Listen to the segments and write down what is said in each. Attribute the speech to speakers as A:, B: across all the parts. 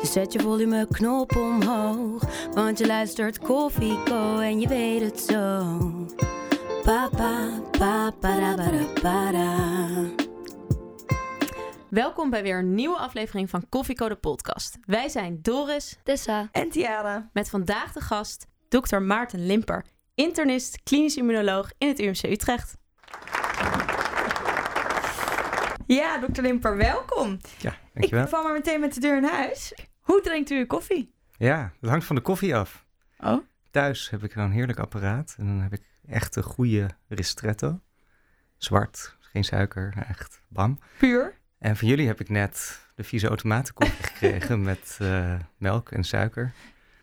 A: Dus zet je volumeknop omhoog. Want je luistert Koffieko en je weet het zo. Papa, papa, pa, para, para.
B: Welkom bij weer een nieuwe aflevering van Koffieko, de podcast. Wij zijn Doris
A: Tessa.
C: En Tiara.
B: met vandaag de gast Dr. Maarten Limper, internist, klinisch immunoloog in het UMC Utrecht.
C: Ja, dokter Limper, welkom.
D: Ja,
C: Ik
D: dankjewel.
C: val maar meteen met de deur in huis. Hoe drinkt u uw koffie?
D: Ja, het hangt van de koffie af.
C: Oh.
D: Thuis heb ik een heerlijk apparaat en dan heb ik echt een goede ristretto. Zwart, geen suiker, echt bam.
C: Puur?
D: En van jullie heb ik net de vieze automatenkoffie gekregen met eh, melk en suiker.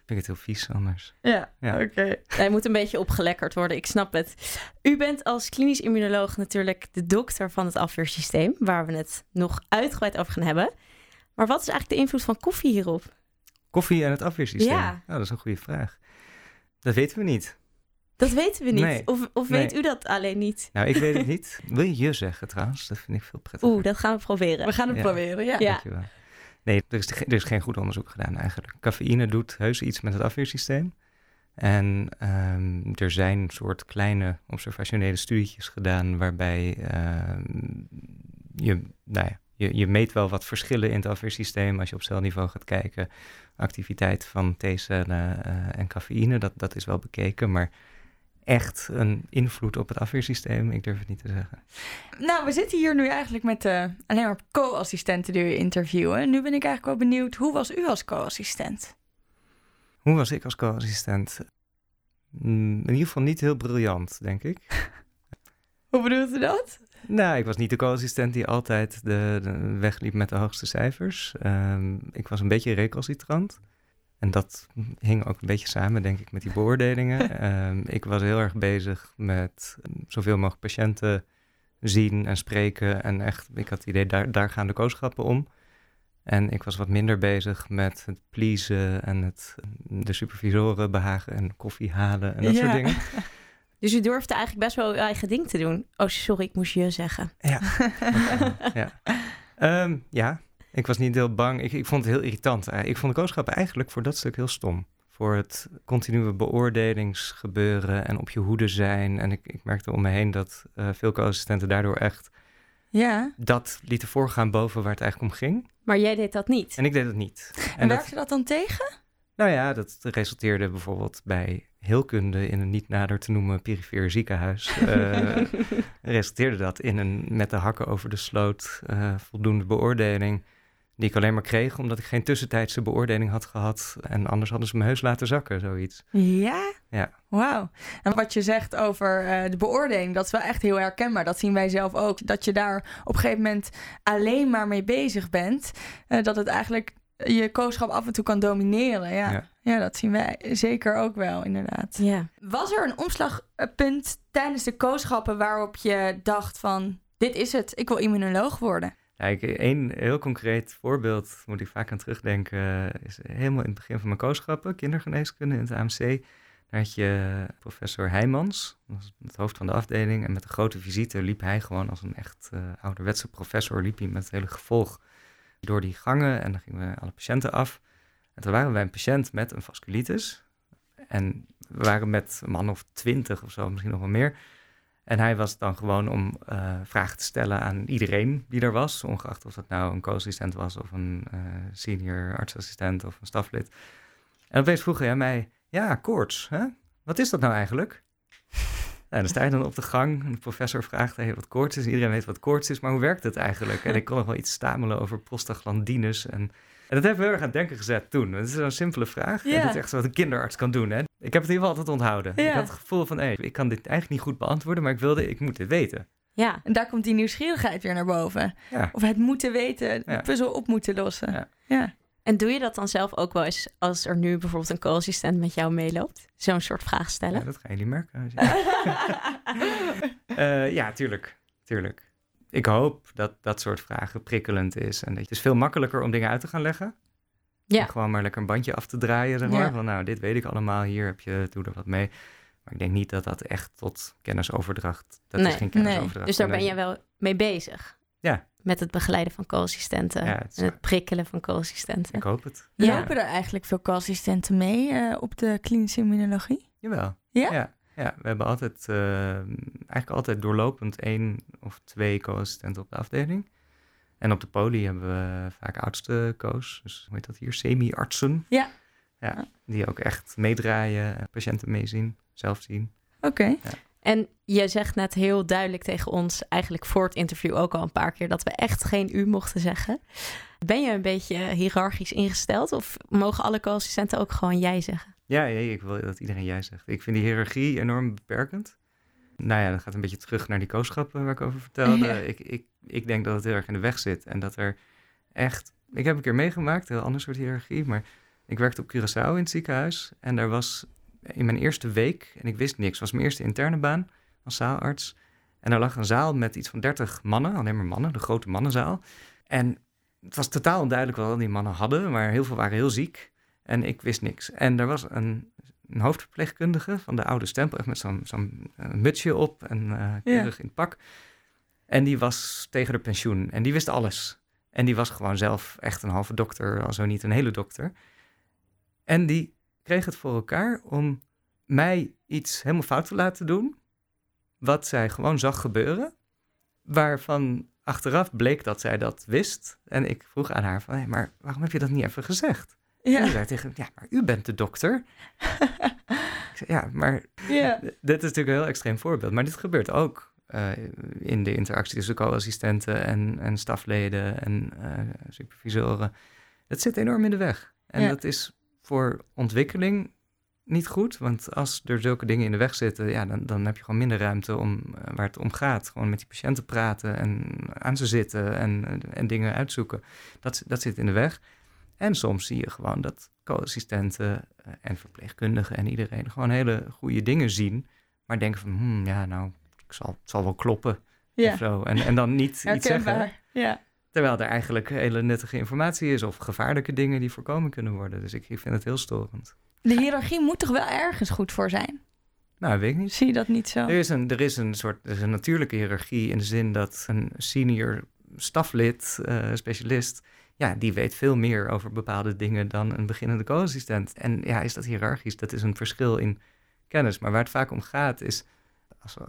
D: Vind ik het heel vies anders.
C: Ja,
D: Ja.
C: oké.
B: Hij moet een beetje opgelekkerd worden, ik snap het. U bent als klinisch immunoloog natuurlijk de dokter van het afweersysteem, waar we het nog uitgebreid over gaan hebben. Maar wat is eigenlijk de invloed van koffie hierop?
D: Koffie en het afweersysteem?
B: Ja.
D: Nou, dat is een goede vraag. Dat weten we niet.
B: Dat weten we niet.
D: Nee.
B: Of, of
D: Nee.
B: weet u dat alleen niet?
D: Nou, ik weet het niet. Wil je je zeggen trouwens? Dat vind ik veel prettiger.
B: Oeh, dat gaan we proberen.
C: We gaan het
D: Ja.
C: proberen, ja.
B: Ja.
D: Dankjewel. Nee, er is, er is geen goed onderzoek gedaan eigenlijk. Cafeïne doet heus iets met het afweersysteem. En ehm, er zijn een soort kleine observationele studietjes gedaan waarbij ehm, je, nou ja, je, je meet wel wat verschillen in het afweersysteem als je op celniveau gaat kijken. Activiteit van T-cellen eh, en cafeïne, dat, dat is wel bekeken, maar echt een invloed op het afweersysteem, ik durf het niet te zeggen.
C: Nou, we zitten hier nu eigenlijk met eh, alleen maar co-assistenten die u interviewen. Nu ben ik eigenlijk wel benieuwd, hoe was u als co-assistent?
D: Hoe was ik als co-assistent? Mm, in ieder geval niet heel briljant, denk ik.
C: Hoe bedoelt u dat?
D: Nou, ik was niet de co-assistent die altijd de, de weg liep met de hoogste cijfers. Ehm, ik was een beetje recalcitrant. En dat hing ook een beetje samen, denk ik, met die beoordelingen. Ehm, ik was heel erg bezig met zoveel mogelijk patiënten zien en spreken. En echt, ik had het idee, daar, daar gaan de kooschappen om. En ik was wat minder bezig met het pleasen en het, de supervisoren behagen en koffie halen en dat
C: Ja.
D: soort dingen.
B: Dus u durfde eigenlijk best wel uw eigen ding te doen. Oh, sorry, ik moest je zeggen.
D: Ja. ja. Ehm, ja, ik was niet heel bang. Ik, ik vond het heel irritant. Eh, Ik vond de kooschappen eigenlijk voor dat stuk heel stom. Voor het continue beoordelingsgebeuren en op je hoede zijn. En ik, ik merkte om me heen dat eh, veel co-assistenten daardoor echt
C: Ja.
D: dat lieten voorgaan boven waar het eigenlijk om ging.
B: Maar jij deed dat niet.
D: En ik deed het niet.
C: En,
D: En dat,
C: werkte dat dan tegen?
D: Nou ja, dat resulteerde bijvoorbeeld bij heelkunde in een niet nader te noemen perifeer ziekenhuis. eh, resulteerde dat in een met de hakken over de sloot eh, voldoende beoordeling. Die ik alleen maar kreeg omdat ik geen tussentijdse beoordeling had gehad. En anders hadden ze me heus laten zakken, zoiets.
C: Ja?
D: Ja.
C: Wauw. En wat je zegt over eh, de beoordeling, dat is wel echt heel herkenbaar. Dat zien wij zelf ook. Dat je daar op een gegeven moment alleen maar mee bezig bent. dat het eigenlijk je kooschap af en toe kan domineren. Ja.
D: Ja.
C: Ja. dat zien wij zeker ook wel, inderdaad.
B: Ja.
C: Was er een omslagpunt tijdens de kooschappen waarop je dacht van... dit is het, ik wil immunoloog worden?
D: Kijk, één heel concreet voorbeeld moet ik vaak aan terugdenken. Is helemaal in het begin van mijn kooschappen, kindergeneeskunde in het AMC. Daar had je professor Heijmans, dat was het hoofd van de afdeling. En met een grote visite liep hij gewoon als een echt eh, ouderwetse professor, liep hij met het hele gevolg door die gangen. En dan gingen we alle patiënten af. En toen waren wij een patiënt met een vasculitis. En we waren met een man of twintig of zo, misschien nog wel meer. En hij was dan gewoon om eh, vragen te stellen aan iedereen die er was, ongeacht of dat nou een co-assistent was of een eh, senior artsassistent of een staflid. En opeens vroeg hij aan mij, ja, koorts, hè? wat is dat nou eigenlijk? En dan sta je dan op de gang en de professor vraagt hey, wat koorts is. Iedereen weet wat koorts is, maar hoe werkt het eigenlijk? En ik kon nog wel iets stamelen over prostaglandines. En, en dat heeft me heel erg aan het denken gezet toen. Het is een simpele vraag. En
C: Ja.
D: dat is echt wat een kinderarts kan doen. Hè? Ik heb het in ieder geval altijd onthouden. Ik had het gevoel van, hey, ik kan dit eigenlijk niet goed beantwoorden, maar ik wilde, ik moet dit weten.
B: Ja.
C: En daar komt die nieuwsgierigheid weer naar boven.
D: Ja.
C: Of het moeten weten, de
D: Ja.
C: puzzel op moeten lossen.
D: Ja.
C: ja.
B: En doe je dat dan zelf ook wel eens als er nu bijvoorbeeld een co-assistent met jou meeloopt? Zo'n soort vraag stellen?
D: Ja, dat gaan jullie merken. uh, ja, tuurlijk. tuurlijk. Ik hoop dat dat soort vragen prikkelend is. En dat het is veel makkelijker om dingen uit te gaan leggen. Ja. gewoon maar lekker een bandje af te draaien, zeg maar. Van nou, dit weet ik allemaal, hier heb je, doe er wat mee. Maar ik denk niet dat dat echt tot kennisoverdracht, dat is geen kennisoverdracht. Nee.
B: Dus daar ben je wel mee bezig?
D: Ja.
B: Met het begeleiden van co-assistenten ja, het en het prikkelen van co-assistenten.
D: Ik hoop het.
C: Ja. Lopen er eigenlijk veel co-assistenten mee uh, op de klinische immunologie?
D: Jawel. Ja? Ja, ja we hebben altijd, uh, eigenlijk altijd doorlopend één of twee co-assistenten op de afdeling. En op de poli hebben we vaak oudste co's, dus hoe heet dat hier, semi-artsen.
C: Ja.
D: ja. Die ook echt meedraaien, patiënten meezien, zelf zien.
C: Oké. Ja.
B: En je zegt net heel duidelijk tegen ons, eigenlijk voor het interview ook al een paar keer, dat we echt geen u mochten zeggen. Ben je een beetje hiërarchisch ingesteld of mogen alle co-assistenten ook gewoon jij zeggen?
D: Ja, ja, ik wil dat iedereen jij zegt. Ik vind die hiërarchie enorm beperkend. Nou ja, dat gaat een beetje terug naar die kooschappen waar ik over vertelde. Ik, ik, ik denk dat het heel erg in de weg zit en dat er echt... Ik heb een keer meegemaakt, een heel ander soort hiërarchie, maar ik werkte op Curaçao in het ziekenhuis en daar was in mijn eerste week, en ik wist niks, was mijn eerste interne baan als zaalarts. En er lag een zaal met iets van 30 mannen, alleen maar mannen, de grote mannenzaal. En het was totaal onduidelijk wat al die mannen hadden, maar heel veel waren heel ziek. En ik wist niks. En er was een, een hoofdverpleegkundige van de oude stempel, met zo'n zo'n uh, mutsje op en uh, keurig in het pak. En die was tegen de pensioen en die wist alles. En die was gewoon zelf echt een halve dokter, al zo niet een hele dokter. En die kreeg het voor elkaar om mij iets helemaal fout te laten doen, wat zij gewoon zag gebeuren, waarvan achteraf bleek dat zij dat wist. En ik vroeg aan haar van, hey, maar waarom heb je dat niet even gezegd? Ja. En ze zei tegen ja, maar u bent de dokter. ik zei, ja, maar ja. dit is natuurlijk een heel extreem voorbeeld. Maar dit gebeurt ook uh, in de interactie tussen co-assistenten en, en stafleden en uh, supervisoren. Dat zit enorm in de weg. En ja. dat is voor ontwikkeling niet goed. Want als er zulke dingen in de weg zitten, ja, dan, dan heb je gewoon minder ruimte om uh, waar het om gaat. Gewoon met die patiënten praten en aan ze zitten en, en dingen uitzoeken. Dat, dat zit in de weg. En soms zie je gewoon dat co-assistenten uh, en verpleegkundigen en iedereen gewoon hele goede dingen zien. Maar denken van, hmm, ja, nou, ik zal, het zal wel kloppen. Ja. Of zo. En, en dan niet iets zeggen.
C: Ja.
D: Terwijl er eigenlijk hele nuttige informatie is of gevaarlijke dingen die voorkomen kunnen worden. Dus ik, ik vind het heel storend.
C: De hiërarchie moet toch wel ergens goed voor zijn?
D: Nou, weet ik niet.
C: Zie je dat niet zo?
D: Er is een, er is een soort er is een natuurlijke hiërarchie in de zin dat een senior staflid, uh, specialist, ja, die weet veel meer over bepaalde dingen dan een beginnende co-assistent. En ja, is dat hiërarchisch? Dat is een verschil in kennis. Maar waar het vaak om gaat is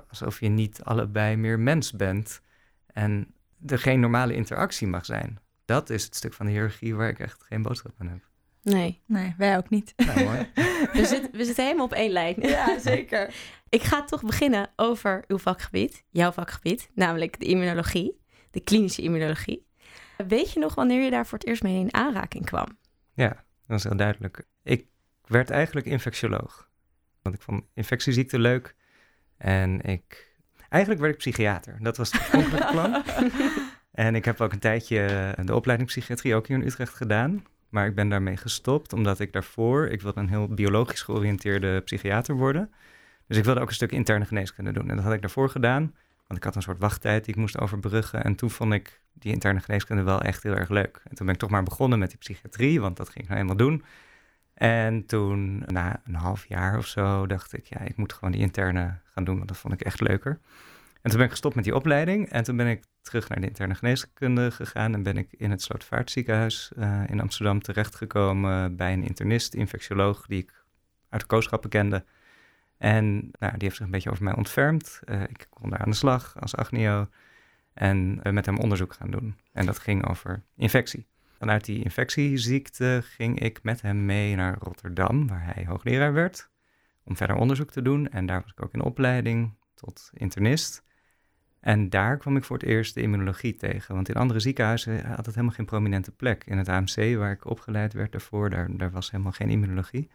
D: alsof je niet allebei meer mens bent. En er geen normale interactie mag zijn. Dat is het stuk van de hiërarchie waar ik echt geen boodschap aan heb.
B: Nee.
C: Nee, wij ook niet.
D: Nou, mooi.
B: we, zitten, we zitten helemaal op één lijn.
C: Ja, zeker.
B: ik ga toch beginnen over uw vakgebied, jouw vakgebied, namelijk de immunologie, de klinische immunologie. Weet je nog wanneer je daar voor het eerst mee in aanraking kwam?
D: Ja, dat is heel duidelijk. Ik werd eigenlijk infectioloog. Want ik vond infectieziekten leuk. En ik Eigenlijk werd ik psychiater. Dat was het oorspronkelijke plan. en ik heb ook een tijdje de opleiding psychiatrie ook hier in Utrecht gedaan. Maar ik ben daarmee gestopt, omdat ik daarvoor... Ik wilde een heel biologisch georiënteerde psychiater worden. Dus ik wilde ook een stuk interne geneeskunde doen. En dat had ik daarvoor gedaan. Want ik had een soort wachttijd die ik moest overbruggen. En toen vond ik die interne geneeskunde wel echt heel erg leuk. En toen ben ik toch maar begonnen met die psychiatrie, want dat ging ik nou eenmaal doen. En toen, na een half jaar of zo, dacht ik, ja, ik moet gewoon die interne gaan doen, want dat vond ik echt leuker. En toen ben ik gestopt met die opleiding en toen ben ik terug naar de interne geneeskunde gegaan en ben ik in het Slootvaartziekenhuis uh, in Amsterdam terechtgekomen bij een internist, infectioloog, die ik uit de kooschappen kende. En nou, die heeft zich een beetje over mij ontfermd. Uh, ik kon daar aan de slag als agnio en uh, met hem onderzoek gaan doen. En dat ging over infectie. Vanuit die infectieziekte ging ik met hem mee naar Rotterdam, waar hij hoogleraar werd, om verder onderzoek te doen. En daar was ik ook in opleiding tot internist. En daar kwam ik voor het eerst de immunologie tegen. Want in andere ziekenhuizen had het helemaal geen prominente plek. In het AMC, waar ik opgeleid werd daarvoor, daar, daar was helemaal geen immunologie.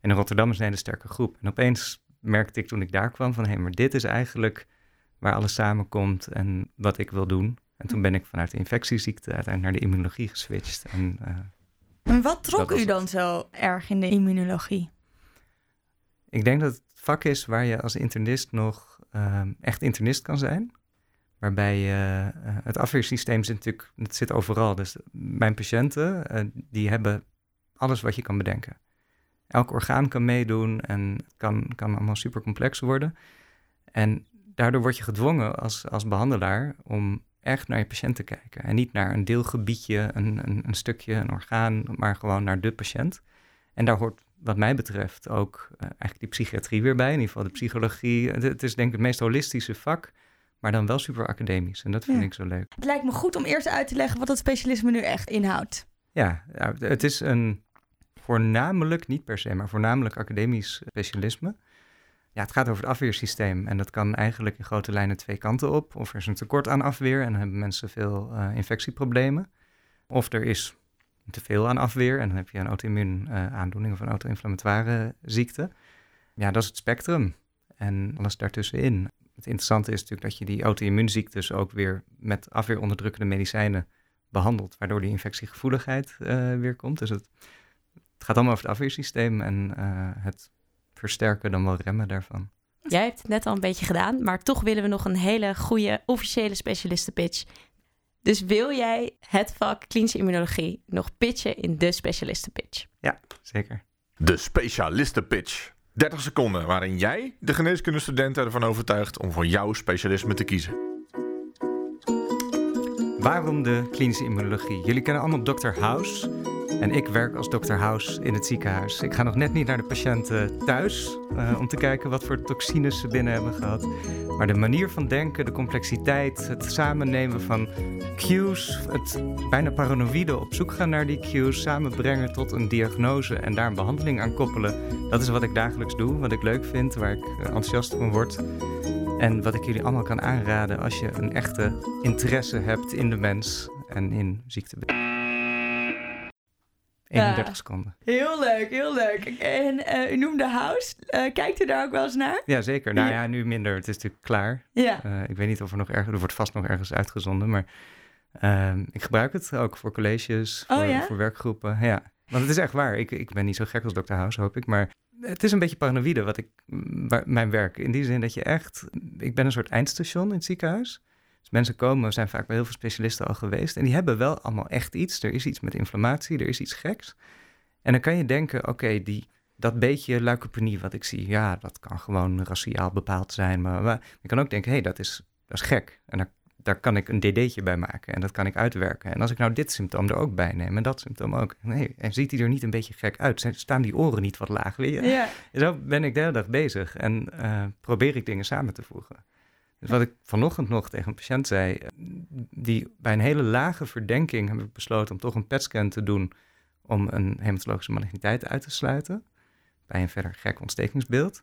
D: En in Rotterdam is een hele sterke groep. En opeens merkte ik toen ik daar kwam van... hé, maar dit is eigenlijk waar alles samenkomt en wat ik wil doen. En toen ben ik vanuit de infectieziekte uiteindelijk naar de immunologie geswitcht. En, uh,
C: En wat trok u dan
D: het.
C: zo erg in de immunologie?
D: Ik denk dat het vak is waar je als internist nog ehm, echt internist kan zijn. Waarbij eh, het afweersysteem zit natuurlijk, het zit overal. Dus mijn patiënten, eh, die hebben alles wat je kan bedenken. Elk orgaan kan meedoen en het kan, kan allemaal super complex worden. En daardoor word je gedwongen als, als behandelaar om echt naar je patiënt te kijken. En niet naar een deelgebiedje, een, een, een stukje, een orgaan, maar gewoon naar de patiënt. En daar hoort wat mij betreft ook eh, eigenlijk die psychiatrie weer bij. In ieder geval de psychologie. Het, het is denk ik het meest holistische vak, maar dan wel super academisch. En dat vind
C: Ja.
D: ik zo leuk.
C: Het lijkt me goed om eerst uit te leggen wat dat specialisme nu echt inhoudt.
D: Ja, ja, het is een voornamelijk, niet per se, maar voornamelijk academisch specialisme. Ja, het gaat over het afweersysteem en dat kan eigenlijk in grote lijnen twee kanten op. Of er is een tekort aan afweer en hebben mensen veel eh, infectieproblemen. Of er is te veel aan afweer en dan heb je een auto-immuun eh, aandoening of een auto-inflammatoire ziekte. Ja, dat is het spectrum en alles daartussenin. Het interessante is natuurlijk dat je die auto-immuunziektes ook weer met afweeronderdrukkende medicijnen behandelt, waardoor die infectiegevoeligheid eh, weer komt. Dus het, het gaat allemaal over het afweersysteem en het versterken dan wel remmen daarvan.
B: Jij hebt het net al een beetje gedaan, maar toch willen we nog een hele goede officiële specialistenpitch. Dus wil jij het vak klinische immunologie nog pitchen in de specialistenpitch?
D: Zeker.
E: De specialistenpitch. 30 seconden waarin jij de geneeskundestudenten ervan overtuigt om voor jouw specialisme te kiezen.
D: Waarom de klinische immunologie? Jullie kennen allemaal Dr. House. En ik werk als Dr. House in het ziekenhuis. Ik ga nog net niet naar de patiënten thuis eh, om te kijken wat voor toxines ze binnen hebben gehad. Maar de manier van denken, de complexiteit, het samennemen van cues, het bijna paranoïde op zoek gaan naar die cues, samenbrengen tot een diagnose en daar een behandeling aan koppelen. Dat is wat ik dagelijks doe, wat ik leuk vind, waar ik eh, enthousiast van word. En wat ik jullie allemaal kan aanraden als je een echte interesse hebt in de mens en in ziektebeeld. 31
C: Ja.
D: seconden.
C: Heel leuk, heel leuk. En eh, u noemde House. Eh, kijkt u daar ook wel eens naar?
D: Ja, zeker. Nou
C: Ja.
D: ja, nu minder. Het is natuurlijk klaar.
C: Ja.
D: Eh, ik weet niet of er nog ergens... Er wordt vast nog ergens uitgezonden, maar... ehm, ik gebruik het ook voor colleges,
C: Oh
D: voor,
C: ja?
D: voor werkgroepen. Ja, want het is echt waar. Ik, ik ben niet zo gek als Dr. House, hoop ik. Maar het is een beetje paranoïde, wat ik, waar, mijn werk. In die zin dat je echt... Ik ben een soort eindstation in het ziekenhuis. Dus mensen komen, zijn vaak bij heel veel specialisten al geweest. En die hebben wel allemaal echt iets. Er is iets met inflammatie, er is iets geks. En dan kan je denken, oké, die dat beetje leukopenie wat ik zie, ja, dat kan gewoon raciaal bepaald zijn. Maar, maar je kan ook denken, hé, hey, dat, is, dat is gek. En daar, daar kan ik een dd'tje bij maken en dat kan ik uitwerken. En als ik nou dit symptoom er ook bij neem en dat symptoom ook. Nee, en ziet hij er niet een beetje gek uit? Staan die oren niet wat laag? Weet je?
C: Ja.
D: Zo ben ik de hele dag bezig en eh, probeer ik dingen samen te voegen. Dus wat ik vanochtend nog tegen een patiënt zei, eh, die bij een hele lage verdenking heb ik besloten om toch een PET-scan te doen om een hematologische maligniteit uit te sluiten. Bij een verder gek ontstekingsbeeld.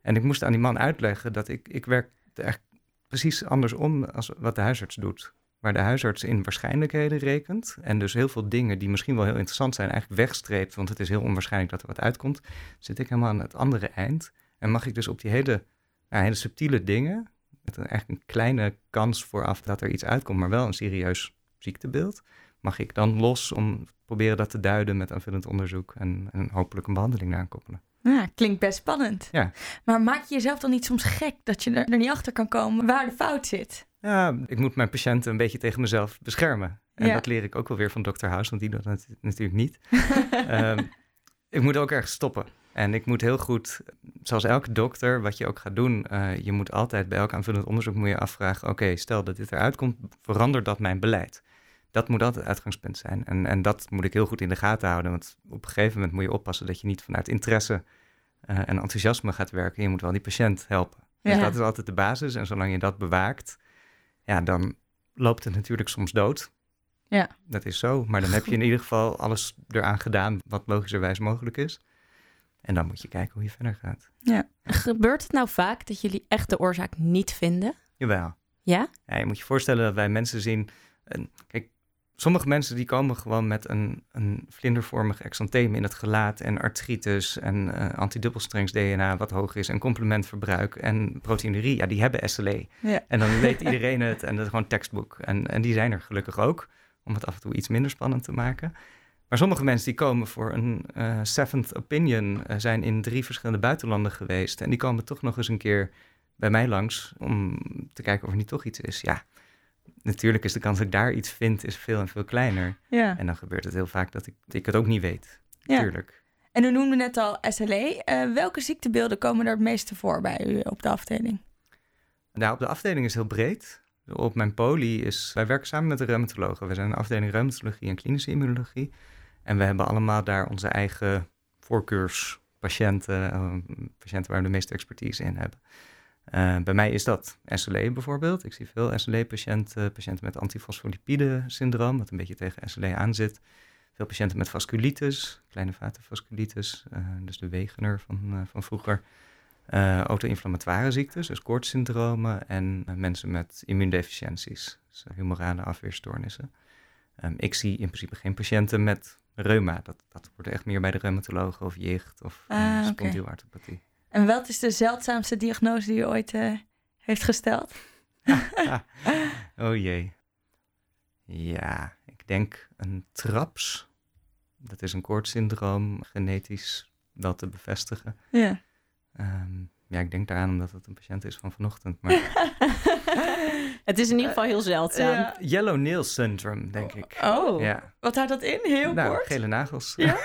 D: En ik moest aan die man uitleggen dat ik, ik werk echt precies andersom als wat de huisarts doet. Waar de huisarts in waarschijnlijkheden rekent. En dus heel veel dingen die misschien wel heel interessant zijn, eigenlijk wegstreept. Want het is heel onwaarschijnlijk dat er wat uitkomt. Zit ik helemaal aan het andere eind. En mag ik dus op die hele, hele subtiele dingen. Met een, eigenlijk een kleine kans vooraf dat er iets uitkomt, maar wel een serieus ziektebeeld. Mag ik dan los om proberen dat te duiden met aanvullend onderzoek en, en hopelijk een behandeling daaraan koppelen.
C: Ja, klinkt best spannend.
D: Ja.
C: Maar maak je jezelf dan niet soms gek dat je er, er niet achter kan komen waar de fout zit?
D: Ja, ik moet mijn patiënten een beetje tegen mezelf beschermen. En
C: Ja.
D: dat leer ik ook wel weer van Dr. House, want die doet dat natuurlijk niet. Ehm, ik moet ook ergens stoppen. En ik moet heel goed, zoals elke dokter, wat je ook gaat doen, eh, je moet altijd bij elk aanvullend onderzoek moet je afvragen, oké, stel dat dit eruit komt, verandert dat mijn beleid? Dat moet altijd het uitgangspunt zijn. En, en dat moet ik heel goed in de gaten houden, want op een gegeven moment moet je oppassen dat je niet vanuit interesse eh, en enthousiasme gaat werken. Je moet wel die patiënt helpen. Dus
C: Ja.
D: dat is altijd de basis. En zolang je dat bewaakt, ja, dan loopt het natuurlijk soms dood.
C: Ja.
D: Dat is zo. Maar dan heb je in ieder geval alles eraan gedaan wat logischerwijs mogelijk is. En dan moet je kijken hoe je verder gaat.
B: Gebeurt het nou vaak dat jullie echt de oorzaak niet vinden?
D: Jawel.
B: Ja?
D: Ja, je moet je voorstellen dat wij mensen zien. en kijk, sommige mensen die komen gewoon met een, een vlindervormig exantheem in het gelaat en artritis en eh antidubbelstrengs DNA wat hoog is en complementverbruik en proteinurie. Ja, die hebben SLE.
C: Ja.
D: En dan weet iedereen het en dat is gewoon tekstboek. En, en die zijn er gelukkig ook, om het af en toe iets minder spannend te maken. Maar sommige mensen die komen voor een uh, seventh opinion, uh, zijn in drie verschillende buitenlanden geweest. En die komen toch nog eens een keer bij mij langs om te kijken of er niet toch iets is. Ja, natuurlijk is de kans dat ik daar iets vind, is veel en veel kleiner.
C: Ja.
D: En dan gebeurt het heel vaak dat ik, dat ik het ook niet weet. Natuurlijk.
C: En u noemde net al SLE. Uh, welke ziektebeelden komen er het meeste voor bij u op de afdeling?
D: Nou, op de afdeling is heel breed. Op mijn poli is, wij werken samen met de reumatologen. We zijn een afdeling reumatologie en klinische immunologie. En we hebben allemaal daar onze eigen voorkeurspatiënten, uh, patiënten waar we de meeste expertise in hebben. Uh, bij mij is dat SLE bijvoorbeeld. Ik zie veel SLE-patiënten, patiënten met antifosfolipide-syndroom, wat een beetje tegen SLE aanzit. Veel patiënten met vasculitis, kleine vatenvasculitis, uh, dus de wegener van, van vroeger. auto-inflammatoire ziektes, dus koortssyndromen en mensen met immuundeficiënties, dus humorale afweerstoornissen. Um, ik zie in principe geen patiënten met reuma. Dat, dat wordt echt meer bij de reumatologen of jicht of
C: Ah,
D: spondielartropathie.
C: En wat is de zeldzaamste diagnose die u ooit uh, heeft gesteld?
D: oh jee. Ja, ik denk een traps. Dat is een koortssyndroom, genetisch wel te bevestigen.
C: Ja.
D: Um, ja, ik denk daaraan omdat het een patiënt is van vanochtend. Maar...
B: het is in ieder geval heel zeldzaam.
C: Ja.
D: Yellow nail syndrome, denk ik.
C: Oh,
D: Ja.
C: wat houdt dat in? Heel
D: Nou,
C: kort?
D: gele nagels.
C: Ja?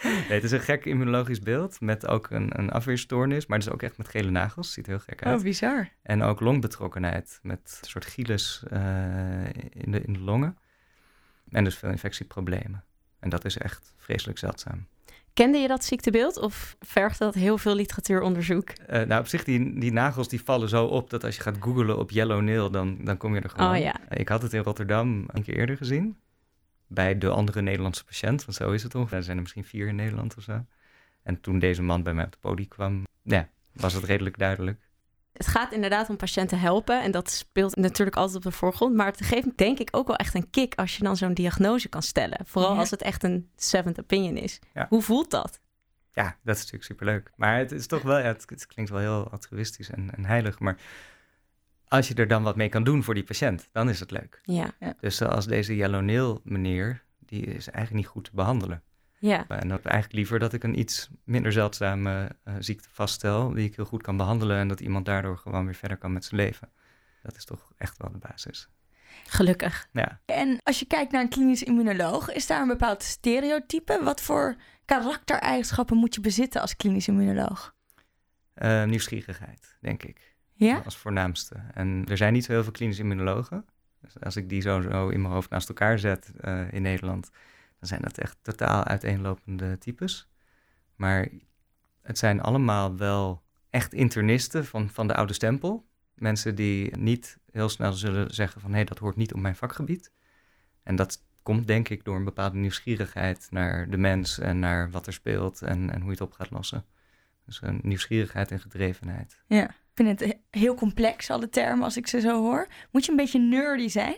D: nee, het is een gek immunologisch beeld met ook een, een afweerstoornis, maar dus ook echt met gele nagels. Ziet er heel gek uit.
C: Oh, bizar.
D: En ook longbetrokkenheid met een soort gilles uh, in, de, in de longen. En dus veel infectieproblemen. En dat is echt vreselijk zeldzaam.
B: Kende je dat ziektebeeld of vergt dat heel veel literatuuronderzoek?
D: Uh, nou, op zich, die, die nagels die vallen zo op dat als je gaat googlen op yellow nail, dan, dan kom je er gewoon.
B: Oh, ja.
D: Ik had het in Rotterdam een keer eerder gezien. Bij de andere Nederlandse patiënt, want zo is het ongeveer. Er zijn er misschien vier in Nederland of zo. En toen deze man bij mij op de podium kwam, ja, was het redelijk duidelijk.
B: Het gaat inderdaad om patiënten helpen en dat speelt natuurlijk altijd op de voorgrond. Maar het geeft denk ik ook wel echt een kick als je dan zo'n diagnose kan stellen. Vooral
C: Ja.
B: als het echt een seventh opinion is.
D: Ja.
B: Hoe voelt dat?
D: Ja, dat is natuurlijk superleuk. Maar het is toch wel, ja, het, het klinkt wel heel altruïstisch en, en heilig. Maar als je er dan wat mee kan doen voor die patiënt, dan is het leuk.
B: Ja,
D: Dus zoals deze nail meneer, die is eigenlijk niet goed te behandelen.
B: Ja.
D: En dat eigenlijk liever dat ik een iets minder zeldzame eh, ziekte vaststel, die ik heel goed kan behandelen en dat iemand daardoor gewoon weer verder kan met zijn leven. Dat is toch echt wel de basis.
B: Gelukkig.
D: Ja,
C: En als je kijkt naar een klinisch immunoloog, is daar een bepaald stereotype? Wat voor karaktereigenschappen moet je bezitten als klinisch immunoloog?
D: Eh, nieuwsgierigheid, denk ik.
C: Ja?
D: Als voornaamste. En er zijn niet zo heel veel klinisch immunologen. Dus als ik die zo, zo in mijn hoofd naast elkaar zet eh, in Nederland, dan zijn dat echt totaal uiteenlopende types. Maar het zijn allemaal wel echt internisten van, van de oude stempel. Mensen die niet heel snel zullen zeggen van hé, dat hoort niet op mijn vakgebied. En dat komt denk ik door een bepaalde nieuwsgierigheid naar de mens en naar wat er speelt en, en hoe je het op gaat lossen. Dus een nieuwsgierigheid en gedrevenheid.
C: Ja. Ik vind het he- heel complex, alle termen, als ik ze zo hoor. Moet je een beetje nerdy zijn?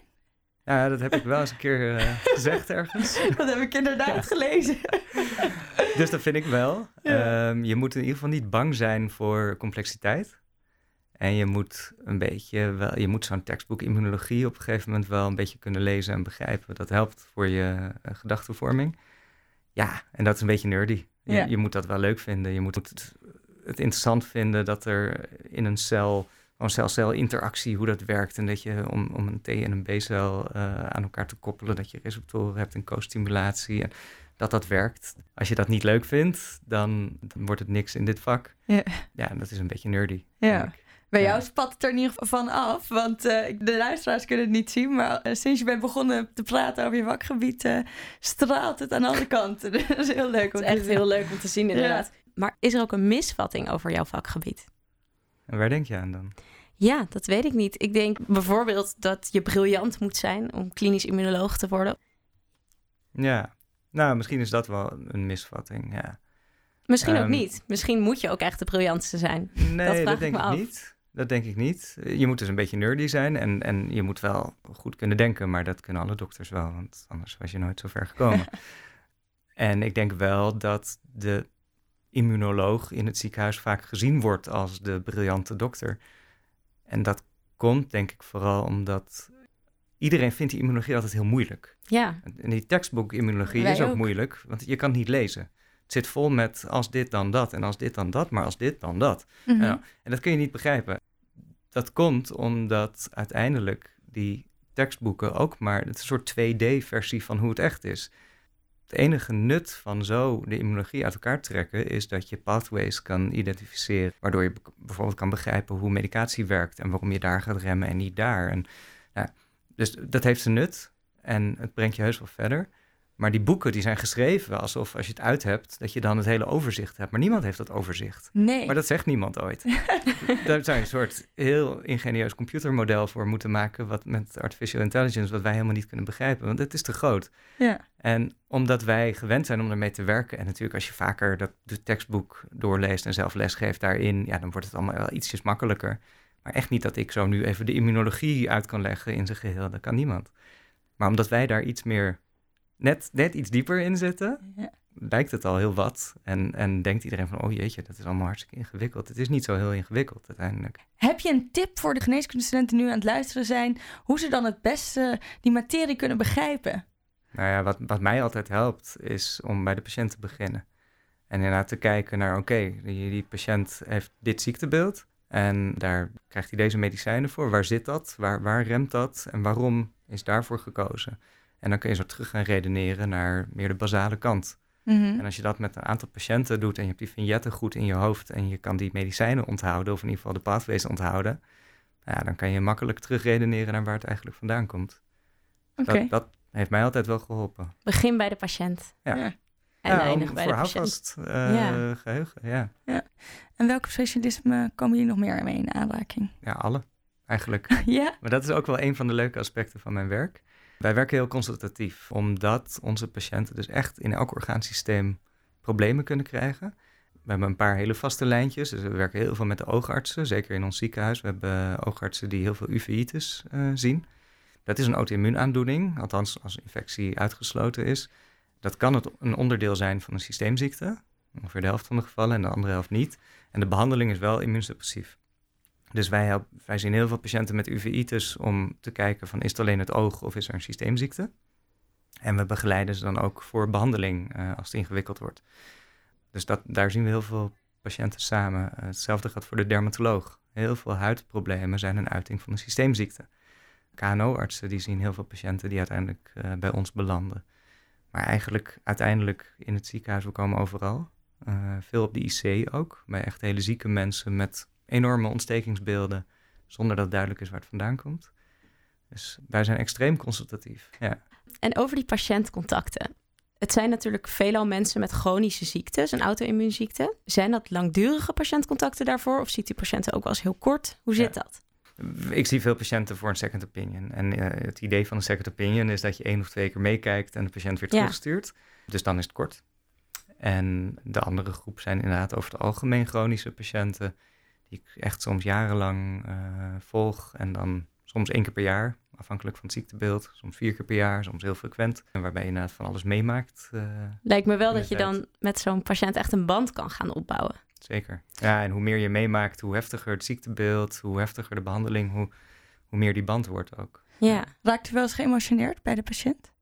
D: Ja, dat heb ik wel eens een keer eh, gezegd ergens.
C: Dat heb ik inderdaad gelezen.
D: Dus dat vind ik wel.
C: Ja.
D: Ehm, je moet in ieder geval niet bang zijn voor complexiteit. En je moet een beetje wel, je moet zo'n tekstboek immunologie op een gegeven moment wel een beetje kunnen lezen en begrijpen. Dat helpt voor je eh, gedachtenvorming. Ja, en dat is een beetje nerdy. Je,
C: Ja.
D: je moet dat wel leuk vinden. Je moet het, het interessant vinden dat er in een cel, gewoon cel-cel interactie, hoe dat werkt. En dat je om, om een T- en een B-cel eh, aan elkaar te koppelen, dat je receptoren hebt en co-stimulatie. En dat dat werkt. Als je dat niet leuk vindt, dan, dan wordt het niks in dit vak.
C: Ja.
D: Ja, dat is een beetje nerdy.
C: Ja. Bij jou spat het er in ieder geval van af. Want eh, de luisteraars kunnen het niet zien. Maar eh, sinds je bent begonnen te praten over je vakgebied, straalt het aan alle kanten. dat is heel leuk.
B: Het
C: om
B: is
C: te
B: echt
C: zien.
B: heel leuk om te zien inderdaad. Maar is er ook een misvatting over jouw vakgebied?
D: En waar denk je aan dan?
B: Ja, dat weet ik niet. Ik denk bijvoorbeeld dat je briljant moet zijn om klinisch immunoloog te worden.
D: Ja, nou, misschien is dat wel een misvatting, ja.
B: Misschien ook
D: Ehm,
B: niet. Misschien moet je ook echt de briljantste zijn.
D: Nee, dat,
B: ik
D: denk ik
B: af.
D: niet. Dat denk ik niet. Je moet dus een beetje nerdy zijn en, en je moet wel goed kunnen denken, maar dat kunnen alle dokters wel, want anders was je nooit zo ver gekomen. en ik denk wel dat de immunoloog in het ziekenhuis vaak gezien wordt als de briljante dokter. En dat komt denk ik vooral omdat iedereen vindt die immunologie altijd heel moeilijk.
B: Ja,
D: En die tekstboek immunologie
C: Wij
D: is ook,
C: ook.
D: moeilijk, want je kan het niet lezen. Het zit vol met als dit dan dat en als dit dan dat, maar als dit dan dat.
C: Mhm.
D: En dat kun je niet begrijpen. Dat komt omdat uiteindelijk die tekstboeken ook maar het is een soort 2D-versie van hoe het echt is. Het enige nut van zo de immunologie uit elkaar trekken is dat je pathways kan identificeren, waardoor je bijvoorbeeld kan begrijpen hoe medicatie werkt en waarom je daar gaat remmen en niet daar. En, nou, dus dat heeft zijn nut en het brengt je heus wel verder. Maar die boeken die zijn geschreven alsof als je het uit hebt, dat je dan het hele overzicht hebt. Maar niemand heeft dat overzicht.
C: Nee.
D: Maar dat zegt niemand ooit. Daar zou je een soort heel ingenieus computermodel voor moeten maken, wat met artificial intelligence, wat wij helemaal niet kunnen begrijpen, want het is te groot.
C: Ja.
D: En omdat wij gewend zijn om ermee te werken, en natuurlijk als je vaker dat de tekstboek doorleest en zelf lesgeeft daarin, ja, dan wordt het allemaal wel ietsjes makkelijker. Maar echt niet dat ik zo nu even de immunologie uit kan leggen in zijn geheel, dat kan niemand. Maar omdat wij daar iets meer, net, net iets dieper in zitten,
C: Ja.
D: lijkt het al heel wat. En, en denkt iedereen van, oh jeetje, dat is allemaal hartstikke ingewikkeld. Het is niet zo heel ingewikkeld uiteindelijk.
C: Heb je een tip voor de geneeskundestudenten die nu aan het luisteren zijn, hoe ze dan het beste die materie kunnen begrijpen?
D: Nou ja, wat, wat mij altijd helpt, is om bij de patiënt te beginnen. En inderdaad te kijken naar, oké, die, die patiënt heeft dit ziektebeeld. En daar krijgt hij deze medicijnen voor. Waar zit dat? Waar, waar remt dat? En waarom is daarvoor gekozen? En dan kun je zo terug gaan redeneren naar meer de basale kant.
C: Mhm.
D: En als je dat met een aantal patiënten doet en je hebt die vignetten goed in je hoofd en je kan die medicijnen onthouden, of in ieder geval de pathways onthouden, ja, dan kan je makkelijk terugredeneren naar waar het eigenlijk vandaan komt.
C: Oké.
D: Dat, dat heeft mij altijd wel geholpen.
B: begin bij de patiënt.
D: Ja.
C: Ja.
B: En
D: ja,
B: eindig bij de patiënt.
D: eh,
B: Ja.
D: geheugen, ja.
C: En welke specialismen komen jullie nog meer mee in aanraking?
D: Ja, alle eigenlijk.
C: ja.
D: Maar dat is ook wel een van de leuke aspecten van mijn werk. Wij werken heel consultatief, omdat onze patiënten dus echt in elk orgaansysteem problemen kunnen krijgen. We hebben een paar hele vaste lijntjes, dus we werken heel veel met de oogartsen, zeker in ons ziekenhuis. We hebben oogartsen die heel veel uveitis eh, zien. Dat is een auto-immuunaandoening, althans als infectie uitgesloten is. Dat kan het een onderdeel zijn van een systeemziekte, ongeveer de helft van de gevallen en de andere helft niet. En de behandeling is wel immuunsuppressief. Dus wij, help, wij zien heel veel patiënten met uveitis om te kijken van is het alleen het oog of is er een systeemziekte. En we begeleiden ze dan ook voor behandeling eh, als het ingewikkeld wordt. Dus dat, daar zien we heel veel patiënten samen. Eh, hetzelfde gaat voor de dermatoloog. Heel veel huidproblemen zijn een uiting van een systeemziekte. KNO-artsen die zien heel veel patiënten die uiteindelijk eh, bij ons belanden. Maar eigenlijk uiteindelijk in het ziekenhuis, we komen overal. Veel op de IC ook, bij echt hele zieke mensen met enorme ontstekingsbeelden, zonder dat duidelijk is waar het vandaan komt. Dus wij zijn extreem consultatief. Ja.
B: En over die patiëntcontacten. Het zijn natuurlijk veelal mensen met chronische ziektes, een auto-immuunziekte. Zijn dat langdurige patiëntcontacten daarvoor? Of ziet u patiënten ook wel eens heel kort? Hoe zit dat?
D: Ik zie veel patiënten voor een second opinion. En eh, het idee van een second opinion is dat je één of twee keer meekijkt en de patiënt weer
B: Ja.
D: terugstuurt. Dus dan is het kort. En de andere groep zijn inderdaad over het algemeen chronische patiënten, die ik echt soms jarenlang eh, volg. En dan soms één keer per jaar, afhankelijk van het ziektebeeld. Soms vier keer per jaar, soms heel frequent. En waarbij je inderdaad van alles meemaakt. eh,
B: Lijkt me wel dat je dan met zo'n patiënt echt een band kan gaan opbouwen.
D: Zeker. Ja, en hoe meer je meemaakt, hoe heftiger het ziektebeeld, hoe heftiger de behandeling, hoe, hoe meer die band wordt ook.
B: Ja.
C: Raakt u wel eens geëmotioneerd bij de patiënt?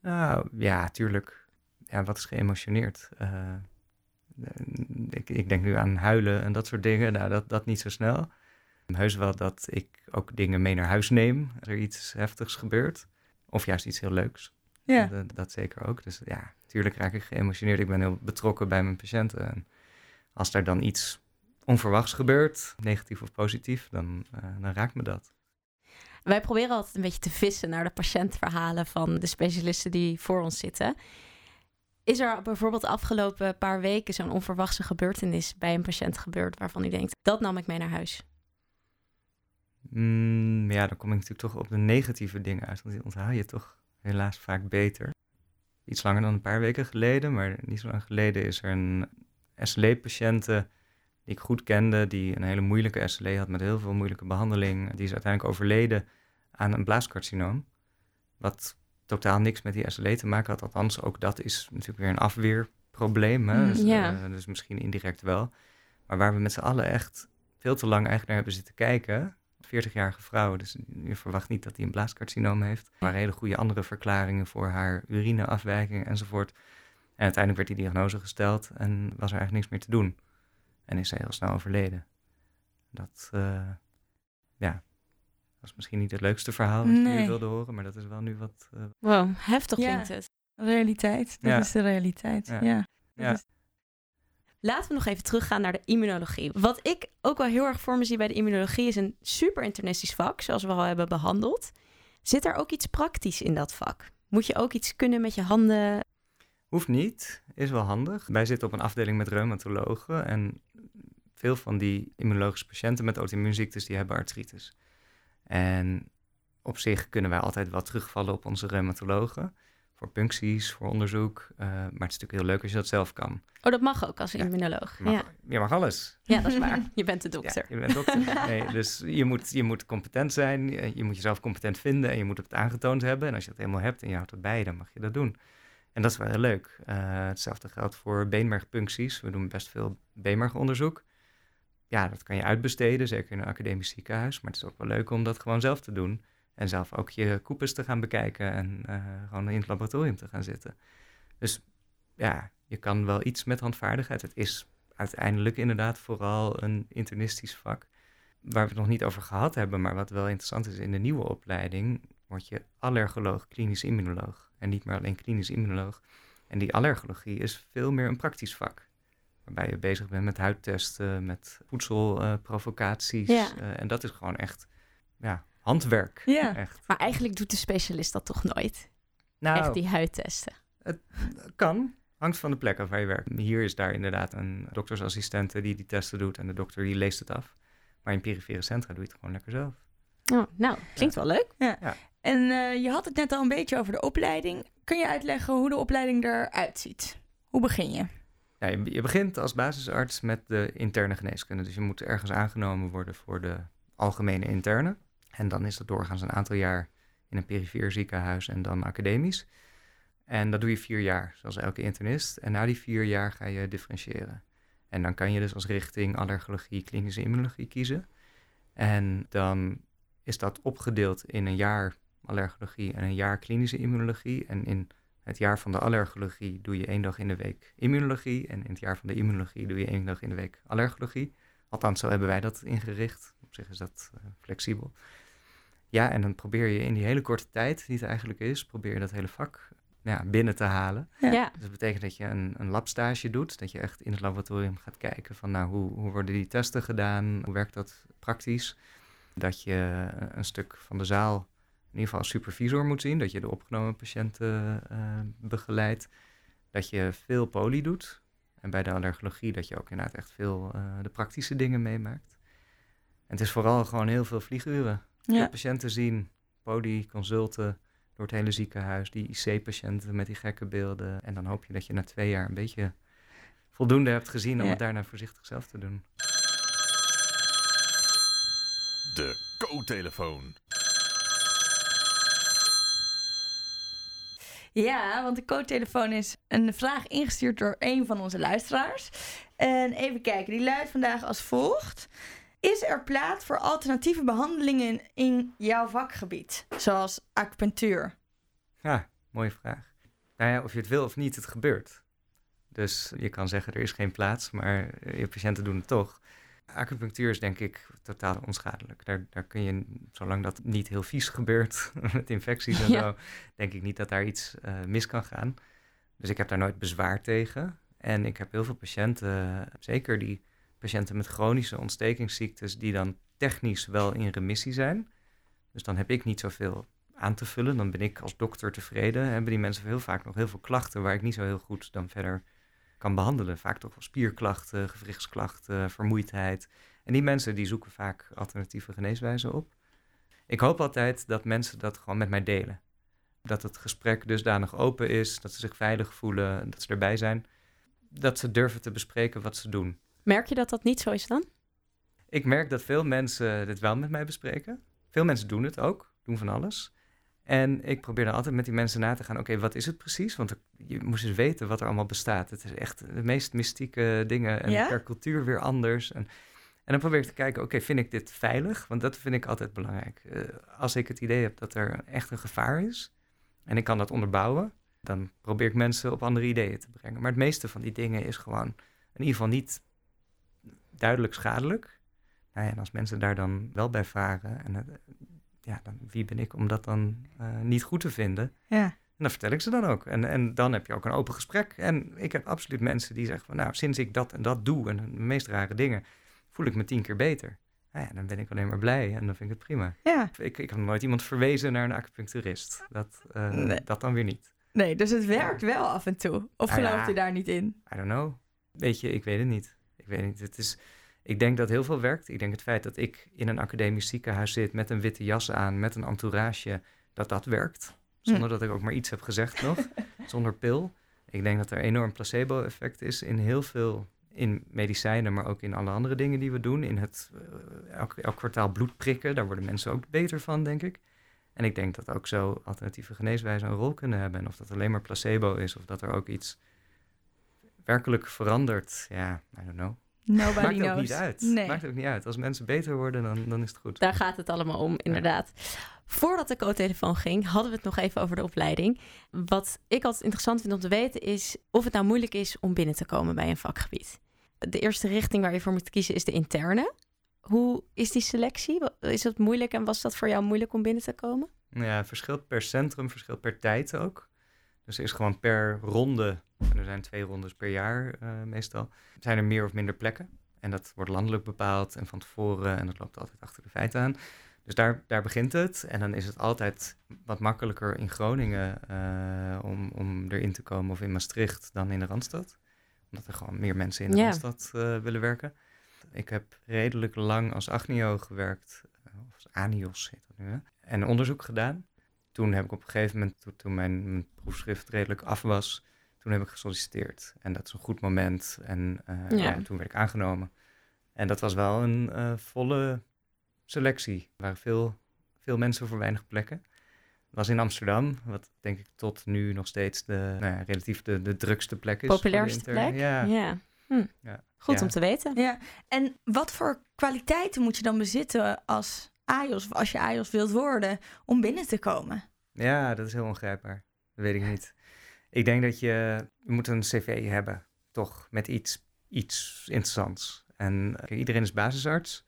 D: Nou, ja, tuurlijk. Ja, wat is geëmotioneerd? Eh, ik, ik denk nu aan huilen en dat soort dingen. Nou, dat, dat niet zo snel. Heus wel dat ik ook dingen mee naar huis neem als er iets heftigs gebeurt. Of juist iets heel leuks.
C: Ja.
D: Dat, dat zeker ook. Dus ja, tuurlijk raak ik geëmotioneerd. Ik ben heel betrokken bij mijn patiënten. En als er dan iets onverwachts gebeurt, negatief of positief, dan, eh, dan raakt me dat.
B: Wij proberen altijd een beetje te vissen naar de patiëntverhalen van de specialisten die voor ons zitten. Is er bijvoorbeeld de afgelopen paar weken zo'n onverwachte gebeurtenis bij een patiënt gebeurd waarvan u denkt, dat nam ik mee naar huis?
D: Mm, ja, dan kom ik natuurlijk toch op de negatieve dingen uit, want die onthoud je toch helaas vaak beter. Iets langer dan een paar weken geleden, maar niet zo lang geleden is er een SLE-patiënte die ik goed kende, die een hele moeilijke SLE had met heel veel moeilijke behandeling. Die is uiteindelijk overleden aan een blaascarcinoom, wat totaal niks met die SLE te maken had. Althans, ook dat is natuurlijk weer een afweerprobleem, hè?
C: Mm,
D: dus,
B: ja.
D: eh, dus misschien indirect wel. Maar waar we met z'n allen echt veel te lang eigenlijk naar hebben zitten kijken, 40-jarige vrouw, dus je verwacht niet dat hij een blaaskarcinoom heeft. Waren hele goede andere verklaringen voor haar urineafwijking enzovoort. En uiteindelijk werd die diagnose gesteld en was er eigenlijk niks meer te doen. En is ze heel snel overleden. Dat, uh, ja, was misschien niet het leukste verhaal dat nee. je wilde horen, maar dat is wel nu wat... Uh...
B: Wow, heftig klinkt het.
C: Realiteit, dat is de realiteit, ja. ja.
B: Laten we nog even teruggaan naar de immunologie. Wat ik ook wel heel erg voor me zie bij de immunologie is een super internistisch vak, zoals we al hebben behandeld. Zit er ook iets praktisch in dat vak? Moet je ook iets kunnen met je handen?
D: Hoeft niet, is wel handig. Wij zitten op een afdeling met reumatologen en veel van die immunologische patiënten met auto-immuunziektes die hebben artritis. En op zich kunnen wij altijd wel terugvallen op onze reumatologen voor puncties, voor onderzoek. Uh, maar het is natuurlijk heel leuk als je dat zelf kan.
B: Oh, dat mag ook als immunoloog.
D: Je mag, ja. je mag alles.
B: Ja, dat is waar. Je bent de dokter.
D: Ja, je bent dokter. Nee, dus je moet, je moet competent zijn. Je moet jezelf competent vinden en je moet het aangetoond hebben. En als je dat helemaal hebt en je houdt het bij, dan mag je dat doen. En dat is wel heel leuk. Uh, hetzelfde geldt voor beenmergpuncties. We doen best veel beenmergonderzoek. Ja, dat kan je uitbesteden, zeker in een academisch ziekenhuis. Maar het is ook wel leuk om dat gewoon zelf te doen. En zelf ook je koepels te gaan bekijken en uh, gewoon in het laboratorium te gaan zitten. Dus ja, je kan wel iets met handvaardigheid. Het is uiteindelijk inderdaad vooral een internistisch vak. Waar we het nog niet over gehad hebben, maar wat wel interessant is in de nieuwe opleiding, word je allergoloog, klinisch immunoloog. En niet meer alleen klinisch immunoloog. En die allergologie is veel meer een praktisch vak. Waarbij je bezig bent met huidtesten, met voedselprovocaties. Uh, uh, en dat is gewoon echt ja, handwerk. Ja. Echt.
B: Maar eigenlijk doet de specialist dat toch nooit? Nou, echt die huidtesten.
D: Het kan. Hangt van de plek af waar je werkt. Hier is daar inderdaad een doktersassistente die die testen doet en de dokter die leest het af. Maar in perifere centra doe je het gewoon lekker zelf.
B: Oh, nou, klinkt wel leuk.
C: Ja. ja. En uh, je had het net al een beetje over de opleiding. Kun je uitleggen hoe de opleiding eruit ziet? Hoe begin je?
D: Ja, je, begint als basisarts met de interne geneeskunde. Dus je moet ergens aangenomen worden voor de algemene interne. En dan is dat doorgaans een aantal jaar in een perifeer ziekenhuis en dan academisch. En dat doe je vier jaar, zoals elke internist. En na die vier jaar ga je differentiëren. En dan kan je dus als richting allergologie, klinische immunologie kiezen. En dan is dat opgedeeld in een jaar allergologie en een jaar klinische immunologie. En in het jaar van de allergologie doe je één dag in de week immunologie. En in het jaar van de immunologie doe je één dag in de week allergologie. Althans, zo hebben wij dat ingericht. Op zich is dat uh, flexibel. Ja, en dan probeer je in die hele korte tijd, die het eigenlijk is, probeer je dat hele vak ja, binnen te halen. Ja. Dus dat betekent dat je een, een labstage doet, dat je echt in het laboratorium gaat kijken van nou, hoe, hoe worden die testen gedaan, hoe werkt dat praktisch. Dat je een stuk van de zaal in ieder geval als supervisor moet zien, dat je de opgenomen patiënten uh, begeleidt. Dat je veel poli doet. En bij de allergologie dat je ook inderdaad echt veel uh, de praktische dingen meemaakt. En het is vooral gewoon heel veel vlieguren. Ja. patiënten zien, podi, consulten door het hele ziekenhuis, die IC-patiënten met die gekke beelden. En dan hoop je dat je na twee jaar een beetje voldoende hebt gezien om het daarna voorzichtig zelf te doen.
E: De co-telefoon.
C: Ja, want de co-telefoon is een vraag ingestuurd door een van onze luisteraars. En even kijken, die luidt vandaag als volgt. Is er plaats voor alternatieve behandelingen in jouw vakgebied, zoals acupunctuur?
D: Ja, mooie vraag. Nou ja, of je het wil of niet, het gebeurt. Dus je kan zeggen er is geen plaats, maar je patiënten doen het toch. Acupunctuur is denk ik totaal onschadelijk. Daar, daar kun je, zolang dat niet heel vies gebeurt met infecties en zo, denk ik niet dat daar iets uh, mis kan gaan. Dus ik heb daar nooit bezwaar tegen. En ik heb heel veel patiënten, zeker die patiënten met chronische ontstekingsziektes die dan technisch wel in remissie zijn. Dus dan heb ik niet zoveel aan te vullen. Dan ben ik als dokter tevreden. Hebben die mensen heel vaak nog heel veel klachten waar ik niet zo heel goed dan verder kan behandelen. Vaak toch wel spierklachten, gewrichtsklachten, vermoeidheid. En die mensen die zoeken vaak alternatieve geneeswijzen op. Ik hoop altijd dat mensen dat gewoon met mij delen. Dat het gesprek dusdanig open is, dat ze zich veilig voelen, dat ze erbij zijn. Dat ze durven te bespreken wat ze doen.
B: Merk je dat dat niet zo is dan?
D: Ik merk dat veel mensen dit wel met mij bespreken. Veel mensen doen het ook, doen van alles. En ik probeer dan altijd met die mensen na te gaan. Oké, wat is het precies? Want je moest eens weten wat er allemaal bestaat. Het is echt de meest mystieke dingen. En per cultuur weer anders. En, En dan probeer ik te kijken, oké, vind ik dit veilig? Want dat vind ik altijd belangrijk. Uh, als ik het idee heb dat er echt een gevaar is en ik kan dat onderbouwen, dan probeer ik mensen op andere ideeën te brengen. Maar het meeste van die dingen is gewoon in ieder geval niet duidelijk schadelijk. Nou ja, en als mensen daar dan wel bij varen, en, ja, dan, wie ben ik om dat dan uh, niet goed te vinden?
C: Ja.
D: En dan vertel ik ze dan ook. En, en dan heb je ook een open gesprek. En ik heb absoluut mensen die zeggen van, nou, sinds ik dat en dat doe, en de meest rare dingen, voel ik me tien keer beter. Nou ja, dan ben ik alleen maar blij en dan vind ik het prima.
C: Ja.
D: Ik, ik heb nooit iemand verwezen naar een acupuncturist. Dat, uh, nee. dat dan weer niet.
C: Nee, dus het werkt wel af en toe. Of
D: ja.
C: gelooft u daar niet in?
D: I don't know. Weet je, ik weet het niet. Ik weet niet. Het is, ik denk dat heel veel werkt. Ik denk het feit dat ik in een academisch ziekenhuis zit met een witte jas aan, met een entourage, dat dat werkt. Zonder dat ik ook maar iets heb gezegd nog. zonder pil. Ik denk dat er enorm placebo-effect is in heel veel, in medicijnen, maar ook in alle andere dingen die we doen. In het uh, elk, elk kwartaal bloed prikken, daar worden mensen ook beter van, denk ik. En ik denk dat ook zo alternatieve geneeswijzen een rol kunnen hebben. En of dat alleen maar placebo is, of dat er ook iets werkelijk verandert, ja, I don't know.
C: Nobody
D: Maakt
C: knows.
D: ook niet uit.
C: Nee.
D: Maakt ook niet uit. Als mensen beter worden, dan, dan is het goed.
B: Daar gaat het allemaal om, inderdaad. Voordat de co-telefoon ging, hadden we het nog even over de opleiding. Wat ik altijd interessant vind om te weten is of het nou moeilijk is om binnen te komen bij een vakgebied. De eerste richting waar je voor moet kiezen is de interne. Hoe is die selectie? Is het moeilijk en was dat voor jou moeilijk om binnen te komen?
D: Ja, verschilt per centrum, verschilt per tijd ook. Dus er is gewoon per ronde, en er zijn twee rondes per jaar uh, meestal, zijn er meer of minder plekken. En dat wordt landelijk bepaald en van tevoren en dat loopt altijd achter de feiten aan. Dus daar, daar begint het. En dan is het altijd wat makkelijker in Groningen uh, om, om erin te komen of in Maastricht dan in de Randstad. Omdat er gewoon meer mensen in de. Randstad uh, willen werken. Ik heb redelijk lang als agnio gewerkt, of als anios heet dat nu, hè? en onderzoek gedaan. Toen heb ik op een gegeven moment, toen, toen mijn, mijn, proefschrift redelijk af was, toen heb ik gesolliciteerd. En dat is een goed moment. En uh, ja. ja. toen werd ik aangenomen. En dat was wel een uh, volle selectie. Er waren veel, veel mensen voor weinig plekken. Dat was in Amsterdam, wat denk ik tot nu nog steeds de, nou ja, relatief de, de drukste plek is.
B: Populairste plek?
D: Ja.
B: ja. Hm.
D: ja.
B: Goed om te weten.
C: Ja, en wat voor kwaliteiten moet je dan bezitten als AJOS, of als je AJOS wilt worden, om binnen te komen?
D: Ja, dat is heel ongrijpbaar. Dat weet ik niet. Ik denk dat je, je moet een cv hebben, toch, met iets, iets interessants. En kijk, iedereen is basisarts.